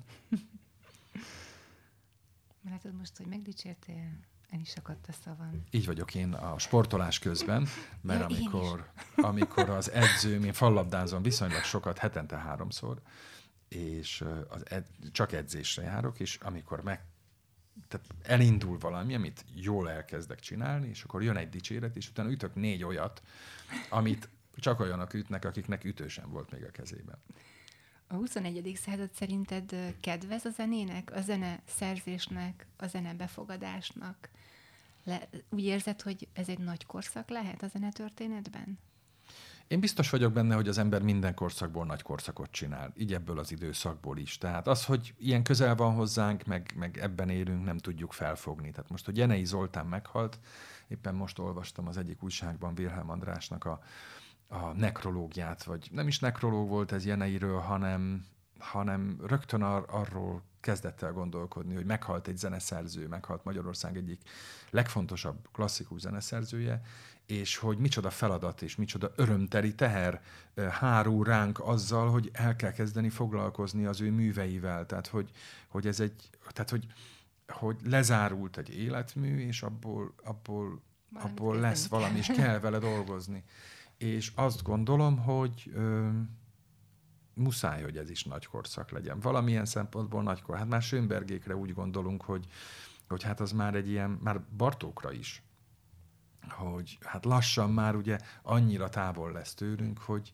Látod most, hogy megdicsértél El is akadt a szavam. Így vagyok én a sportolás közben, mert amikor, amikor az edzőm, én fallabdázom viszonylag sokat, hetente háromszor, és az ed, csak edzésre járok, és amikor meg tehát elindul valami, amit jól elkezdek csinálni, és akkor jön egy dicséret, és utána ütök négy olyat, amit csak olyanok ütnek, akiknek ütősen volt még a kezében. A 21. század szerinted kedvez a zenének, a zene szerzésnek, a zene befogadásnak? Le, úgy érzed, hogy ez egy nagy korszak lehet a zenetörténetben? Én biztos vagyok benne, hogy az ember minden korszakból nagy korszakot csinál, így ebből az időszakból is. Tehát az, hogy ilyen közel van hozzánk, meg, meg ebben élünk, nem tudjuk felfogni. Tehát most, hogy Jenei Zoltán meghalt, éppen most olvastam az egyik újságban Wilhelm Andrásnak a, a nekrológiát, vagy nem is nekrológ volt ez Jeneiről, hanem, hanem rögtön ar- arról kezdett el gondolkodni, hogy meghalt egy zeneszerző, meghalt Magyarország egyik legfontosabb klasszikus zeneszerzője, és hogy micsoda feladat és micsoda örömteli teher hárul ránk azzal, hogy el kell kezdeni foglalkozni az ő műveivel. Tehát, hogy, hogy ez egy, tehát, hogy, hogy lezárult egy életmű, és abból, abból, abból lesz valami, és kell vele dolgozni. És azt gondolom, hogy muszáj, hogy ez is nagy korszak legyen. Valamilyen szempontból nagykor. Hát már Schönbergékre úgy gondolunk, hogy, hogy hát az már egy ilyen, már Bartókra is, hogy hát lassan már ugye annyira távol lesz tőlünk, hogy,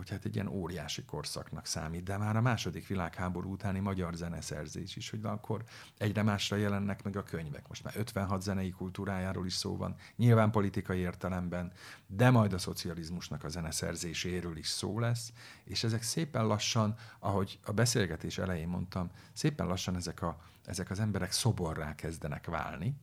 hogy hát egy ilyen óriási korszaknak számít, de már a második világháború utáni magyar zeneszerzés is, hogy akkor egyre másra jelennek meg a könyvek. Most már 56 zenei kultúrájáról is szó van, nyilván politikai értelemben, de majd a szocializmusnak a zeneszerzéséről is szó lesz, és ezek szépen lassan, ahogy a beszélgetés elején mondtam, szépen lassan ezek, a, ezek az emberek szoborrá kezdenek válni,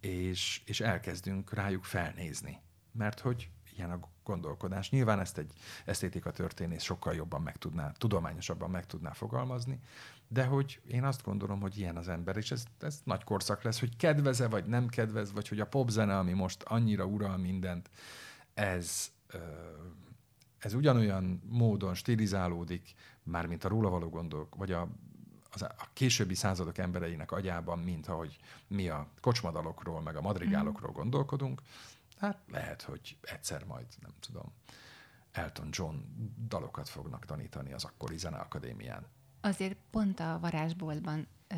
és, és elkezdünk rájuk felnézni. Mert hogy ilyen a gondolkodás. Nyilván ezt egy esztétika történész sokkal jobban meg tudná, tudományosabban meg tudná fogalmazni, de hogy én azt gondolom, hogy ilyen az ember, és ez, ez nagy korszak lesz, hogy kedveze vagy nem kedvez, vagy hogy a popzene, ami most annyira ural mindent, ez, ez ugyanolyan módon stilizálódik, mármint a róla való gondolk, vagy a az a későbbi századok embereinek agyában, mint ahogy mi a kocsmadalokról, meg a madrigálokról mm. gondolkodunk, hát lehet, hogy egyszer majd, nem tudom, Elton John dalokat fognak tanítani az akkori zeneakadémián. Azért pont a varázsboltban ö,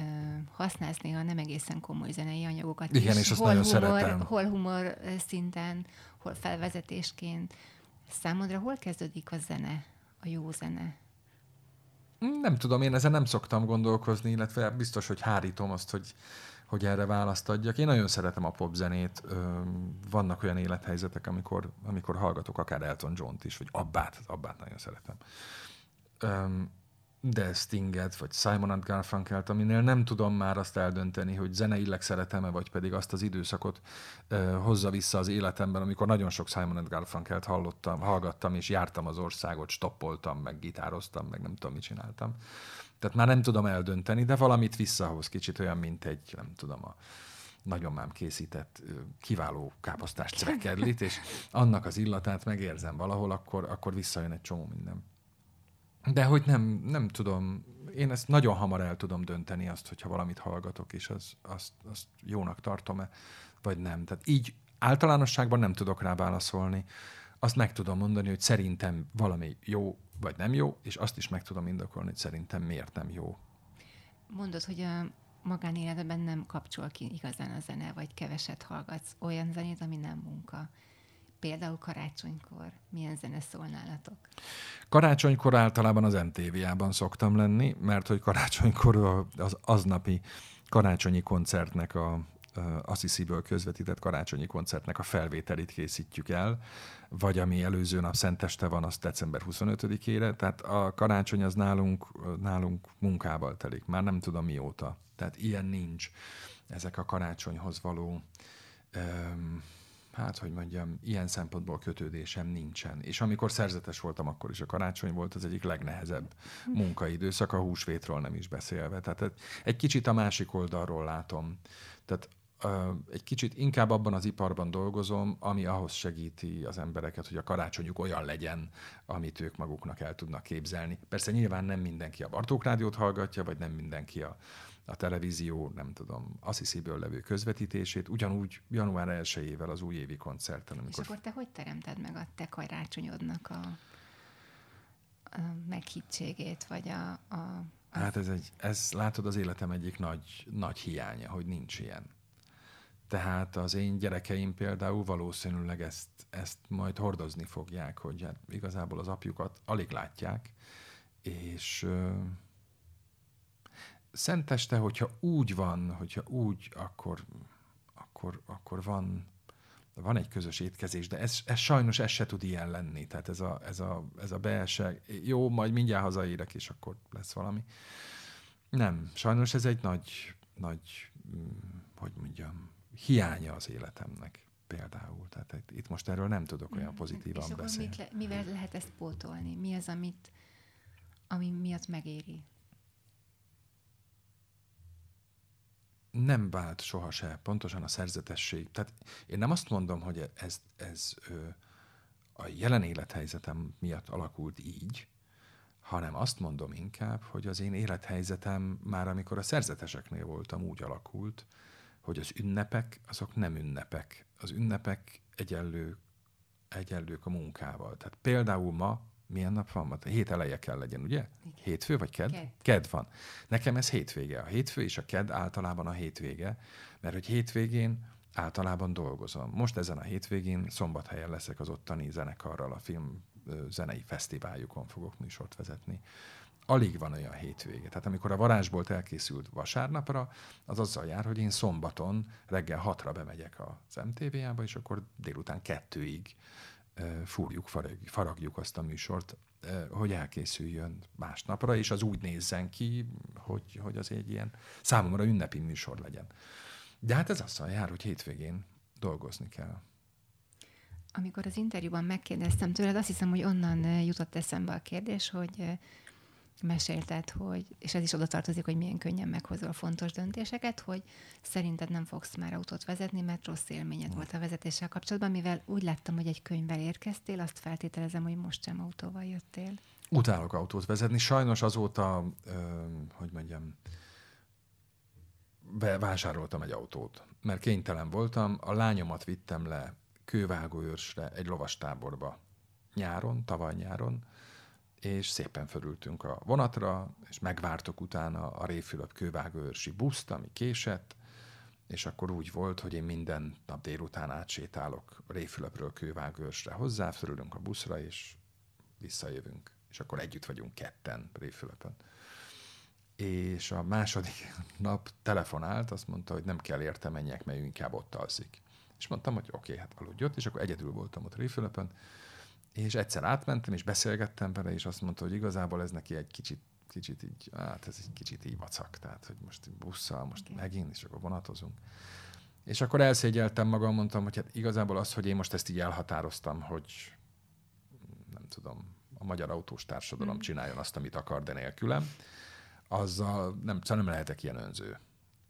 használsz néha nem egészen komoly zenei anyagokat Igen, is, és azt hol nagyon humor, szeretem. Hol humor szinten, hol felvezetésként. Számodra hol kezdődik a zene, a jó zene? Nem tudom, én ezen nem szoktam gondolkozni, illetve biztos, hogy hárítom azt, hogy, hogy erre választ adjak. Én nagyon szeretem a popzenét. Vannak olyan élethelyzetek, amikor, amikor hallgatok akár Elton John-t is, vagy Abbát, Abbát nagyon szeretem de Stinget, vagy Simon Garfunkelt, aminél nem tudom már azt eldönteni, hogy zeneileg szeretem-e, vagy pedig azt az időszakot hozza vissza az életemben, amikor nagyon sok Simon Garfunkelt hallottam, hallgattam, és jártam az országot, stoppoltam, meg gitároztam, meg nem tudom, mit csináltam. Tehát már nem tudom eldönteni, de valamit visszahoz, kicsit olyan, mint egy, nem tudom, a nagyomám készített kiváló káposztás cvekedlit, és annak az illatát megérzem valahol, akkor, akkor visszajön egy csomó minden. De hogy nem, nem tudom, én ezt nagyon hamar el tudom dönteni azt, hogyha valamit hallgatok, és az, azt, azt jónak tartom-e, vagy nem. Tehát így általánosságban nem tudok rá válaszolni. Azt meg tudom mondani, hogy szerintem valami jó, vagy nem jó, és azt is meg tudom indokolni, hogy szerintem miért nem jó. Mondod, hogy a magánéletben nem kapcsol ki igazán a zene, vagy keveset hallgatsz olyan zenét, ami nem munka. Például karácsonykor milyen zene szól nálatok? Karácsonykor általában az MTV-ában szoktam lenni, mert hogy karácsonykor az aznapi karácsonyi koncertnek a Assisi-ből közvetített karácsonyi koncertnek a felvételét készítjük el, vagy ami előző nap szenteste van, az december 25-ére, tehát a karácsony az nálunk, nálunk munkával telik, már nem tudom mióta. Tehát ilyen nincs. Ezek a karácsonyhoz való um, hát hogy mondjam, ilyen szempontból kötődésem nincsen. És amikor szerzetes voltam, akkor is a karácsony volt az egyik legnehezebb munkaidőszak, a húsvétról nem is beszélve. Tehát egy kicsit a másik oldalról látom. Tehát egy kicsit inkább abban az iparban dolgozom, ami ahhoz segíti az embereket, hogy a karácsonyuk olyan legyen, amit ők maguknak el tudnak képzelni. Persze nyilván nem mindenki a Bartók Rádiót hallgatja, vagy nem mindenki a, a televízió, nem tudom, Assisi-ből levő közvetítését, ugyanúgy január 1-ével az újévi koncerten. Amikor... És akkor te hogy teremted meg a te karácsonyodnak a, a meghittségét, vagy a, a, a... Hát ez, egy, ez látod az életem egyik nagy, nagy hiánya, hogy nincs ilyen. Tehát az én gyerekeim például valószínűleg ezt, ezt majd hordozni fogják, hogy hát igazából az apjukat alig látják, és szenteste, hogyha úgy van, hogyha úgy, akkor, akkor, akkor van, van egy közös étkezés, de ez, ez sajnos ez se tud ilyen lenni. Tehát ez a, ez a, ez a belső, jó, majd mindjárt hazaérek, és akkor lesz valami. Nem, sajnos ez egy nagy, nagy, mm, hogy mondjam, hiánya az életemnek például. Tehát itt most erről nem tudok olyan mm, pozitívan és beszélni. Mit le, mivel lehet ezt pótolni? Mi az, amit, ami miatt megéri? nem vált sohasem, pontosan a szerzetesség. Tehát én nem azt mondom, hogy ez, ez a jelen élethelyzetem miatt alakult így, hanem azt mondom inkább, hogy az én élethelyzetem már amikor a szerzeteseknél voltam, úgy alakult, hogy az ünnepek, azok nem ünnepek. Az ünnepek egyenlő, egyenlők a munkával. Tehát például ma milyen nap van? A hét eleje kell legyen, ugye? Igen. Hétfő vagy ked? ked? Ked van. Nekem ez hétvége. A hétfő és a ked általában a hétvége, mert hogy hétvégén általában dolgozom. Most ezen a hétvégén szombathelyen leszek az ottani zenekarral, a film zenei fesztiváljukon fogok műsort vezetni. Alig van olyan hétvége. Tehát amikor a varázsbolt elkészült vasárnapra, az azzal jár, hogy én szombaton reggel hatra bemegyek az MTV-ába, és akkor délután kettőig fúrjuk, faragjuk azt a műsort, hogy elkészüljön másnapra, és az úgy nézzen ki, hogy, hogy az egy ilyen számomra ünnepi műsor legyen. De hát ez azzal jár, hogy hétvégén dolgozni kell. Amikor az interjúban megkérdeztem tőled, azt hiszem, hogy onnan jutott eszembe a kérdés, hogy mesélted, hogy, és ez is oda tartozik, hogy milyen könnyen meghozol fontos döntéseket, hogy szerinted nem fogsz már autót vezetni, mert rossz élményed volt a vezetéssel kapcsolatban, mivel úgy láttam, hogy egy könyvvel érkeztél, azt feltételezem, hogy most sem autóval jöttél. Utálok autót vezetni. Sajnos azóta, ö, hogy mondjam, bevásároltam egy autót, mert kénytelen voltam. A lányomat vittem le kővágóőrsre egy lovastáborba nyáron, tavaly nyáron, és szépen fölültünk a vonatra, és megvártuk utána a Réfülöp kővágőrsi buszt, ami késett, és akkor úgy volt, hogy én minden nap délután átsétálok Réfülöpről kővágőrsre hozzá, fölülünk a buszra, és visszajövünk. És akkor együtt vagyunk ketten Réfülöpön. És a második nap telefonált, azt mondta, hogy nem kell érte menjek, mert ő inkább ott alszik. És mondtam, hogy oké, okay, hát aludj és akkor egyedül voltam ott Réfülöpön, és egyszer átmentem, és beszélgettem vele, és azt mondta, hogy igazából ez neki egy kicsit, kicsit így, hát ez egy kicsit így vacak, tehát hogy most busszal, most okay. megint, és akkor vonatozunk. És akkor elszégyeltem magam, mondtam, hogy hát igazából az, hogy én most ezt így elhatároztam, hogy nem tudom, a magyar autós társadalom mm. csináljon azt, amit akar, de nélkülem, azzal nem, szóval nem lehetek ilyen önző.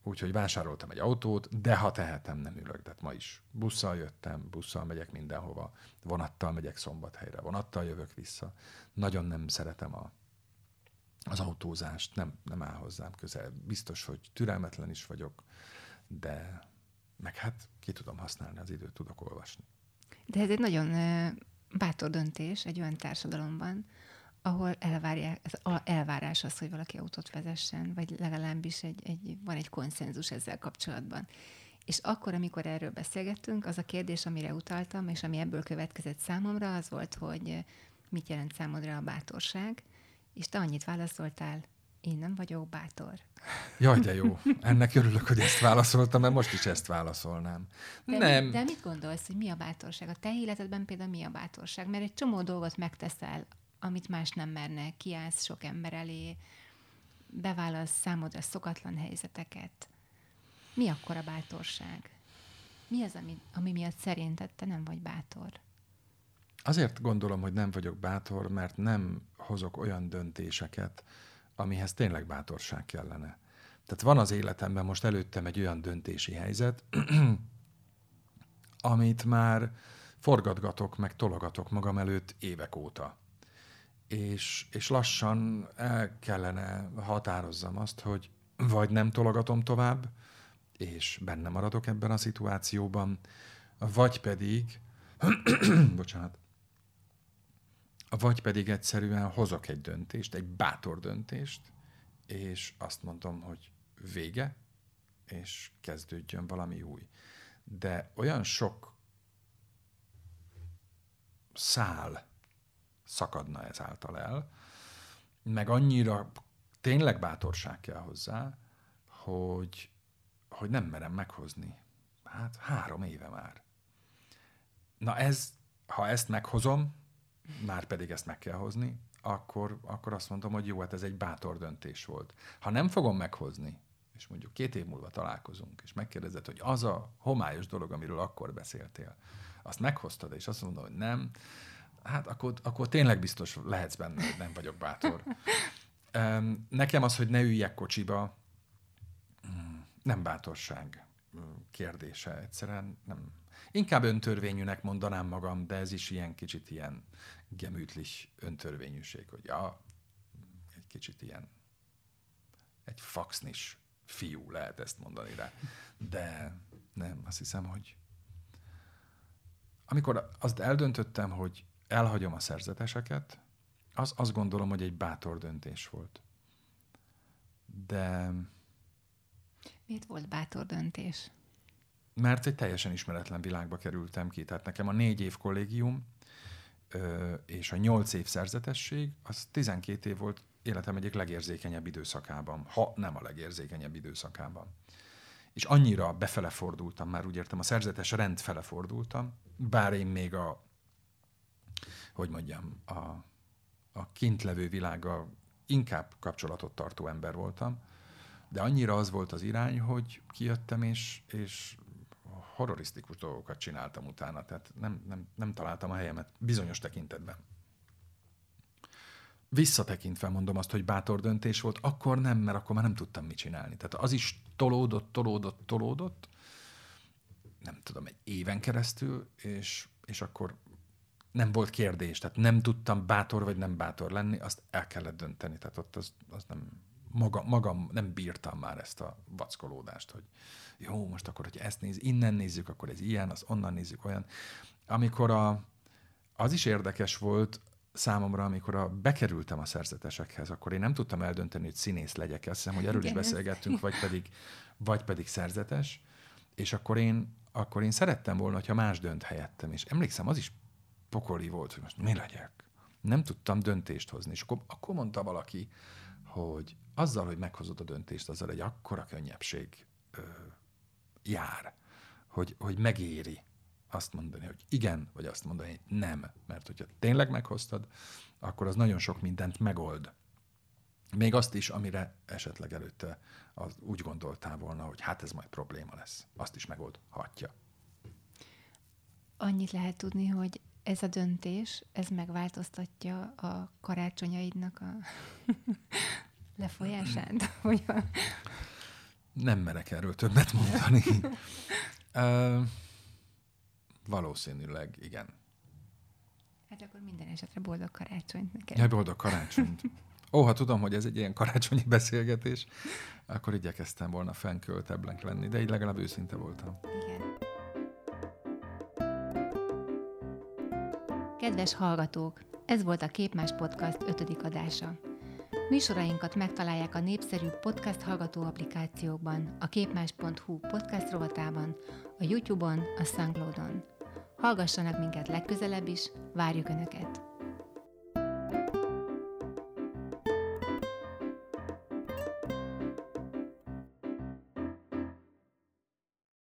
Úgyhogy vásároltam egy autót, de ha tehetem, nem ülök. Tehát ma is busszal jöttem, busszal megyek mindenhova, vonattal megyek szombathelyre, vonattal jövök vissza. Nagyon nem szeretem a, az autózást, nem, nem áll hozzám közel. Biztos, hogy türelmetlen is vagyok, de meg hát ki tudom használni az időt, tudok olvasni. De ez egy nagyon bátor döntés egy olyan társadalomban, ahol elvárják, az elvárás az, hogy valaki autót vezessen, vagy legalábbis egy, egy, van egy konszenzus ezzel kapcsolatban. És akkor, amikor erről beszélgettünk, az a kérdés, amire utaltam, és ami ebből következett számomra, az volt, hogy mit jelent számodra a bátorság, és te annyit válaszoltál, én nem vagyok bátor. Jaj, de jó. Ennek örülök, hogy ezt válaszoltam, mert most is ezt válaszolnám. De, nem. Mi, de mit gondolsz, hogy mi a bátorság? A te életedben például mi a bátorság? Mert egy csomó dolgot megteszel amit más nem merne, kiállsz sok ember elé, beválasz számodra szokatlan helyzeteket. Mi akkor a bátorság? Mi az, ami, ami miatt szerinted te nem vagy bátor? Azért gondolom, hogy nem vagyok bátor, mert nem hozok olyan döntéseket, amihez tényleg bátorság kellene. Tehát van az életemben most előttem egy olyan döntési helyzet, amit már forgatgatok, meg tologatok magam előtt évek óta és, és lassan el kellene határozzam azt, hogy vagy nem tologatom tovább, és benne maradok ebben a szituációban, vagy pedig, bocsánat, vagy pedig egyszerűen hozok egy döntést, egy bátor döntést, és azt mondom, hogy vége, és kezdődjön valami új. De olyan sok szál szakadna ezáltal el, meg annyira tényleg bátorság kell hozzá, hogy, hogy nem merem meghozni. Hát három éve már. Na ez, ha ezt meghozom, már pedig ezt meg kell hozni, akkor, akkor azt mondom, hogy jó, hát ez egy bátor döntés volt. Ha nem fogom meghozni, és mondjuk két év múlva találkozunk, és megkérdezed, hogy az a homályos dolog, amiről akkor beszéltél, azt meghoztad, és azt mondod, hogy nem, hát akkor, akkor tényleg biztos lehetsz benne, hogy nem vagyok bátor. Nekem az, hogy ne üljek kocsiba, mm, nem bátorság kérdése. Egyszerűen nem. Inkább öntörvényűnek mondanám magam, de ez is ilyen kicsit ilyen gemütlich öntörvényűség, hogy ja, egy kicsit ilyen egy faxnis fiú lehet ezt mondani rá. De nem, azt hiszem, hogy amikor azt eldöntöttem, hogy elhagyom a szerzeteseket, az, azt gondolom, hogy egy bátor döntés volt. De... Miért volt bátor döntés? Mert egy teljesen ismeretlen világba kerültem ki. Tehát nekem a négy év kollégium és a nyolc év szerzetesség, az 12 év volt életem egyik legérzékenyebb időszakában, ha nem a legérzékenyebb időszakában. És annyira befele fordultam, már úgy értem, a szerzetes rend fele fordultam, bár én még a, hogy mondjam, a, a kintlevő világgal inkább kapcsolatot tartó ember voltam, de annyira az volt az irány, hogy kijöttem, és, és horrorisztikus dolgokat csináltam utána, tehát nem, nem, nem találtam a helyemet bizonyos tekintetben. Visszatekintve mondom azt, hogy bátor döntés volt, akkor nem, mert akkor már nem tudtam mit csinálni. Tehát az is tolódott, tolódott, tolódott, nem tudom, egy éven keresztül, és, és akkor nem volt kérdés, tehát nem tudtam bátor vagy nem bátor lenni, azt el kellett dönteni, tehát ott az, az nem, maga, magam nem bírtam már ezt a vackolódást, hogy jó, most akkor, hogy ezt néz, innen nézzük, akkor ez ilyen, az onnan nézzük olyan. Amikor a, az is érdekes volt számomra, amikor a, bekerültem a szerzetesekhez, akkor én nem tudtam eldönteni, hogy színész legyek. Azt hiszem, hogy erről is beszélgettünk, vagy pedig, vagy pedig szerzetes. És akkor én, akkor én szerettem volna, hogyha más dönt helyettem. És emlékszem, az is pokoli volt, hogy most mi legyek. Nem tudtam döntést hozni. És akkor, akkor mondta valaki, hogy azzal, hogy meghozod a döntést, azzal egy akkora könnyebbség ö, jár, hogy, hogy megéri azt mondani, hogy igen, vagy azt mondani, hogy nem. Mert hogyha tényleg meghoztad, akkor az nagyon sok mindent megold. Még azt is, amire esetleg előtte az úgy gondoltál volna, hogy hát ez majd probléma lesz. Azt is megoldhatja. Annyit lehet tudni, hogy ez a döntés, ez megváltoztatja a karácsonyaidnak a lefolyását? Hogy a... Nem merek erről többet mondani. uh, valószínűleg igen. Hát akkor minden esetre boldog karácsonyt neked. Ja, boldog karácsonyt. Ó, ha tudom, hogy ez egy ilyen karácsonyi beszélgetés, akkor igyekeztem volna fenköltebbnek lenni, de így legalább őszinte voltam. Igen. Kedves hallgatók! Ez volt a Képmás Podcast ötödik adása. Műsorainkat megtalálják a népszerű podcast hallgató applikációkban, a képmás.hu podcast rovatában, a YouTube-on, a Soundcloud-on. Hallgassanak minket legközelebb is, várjuk Önöket!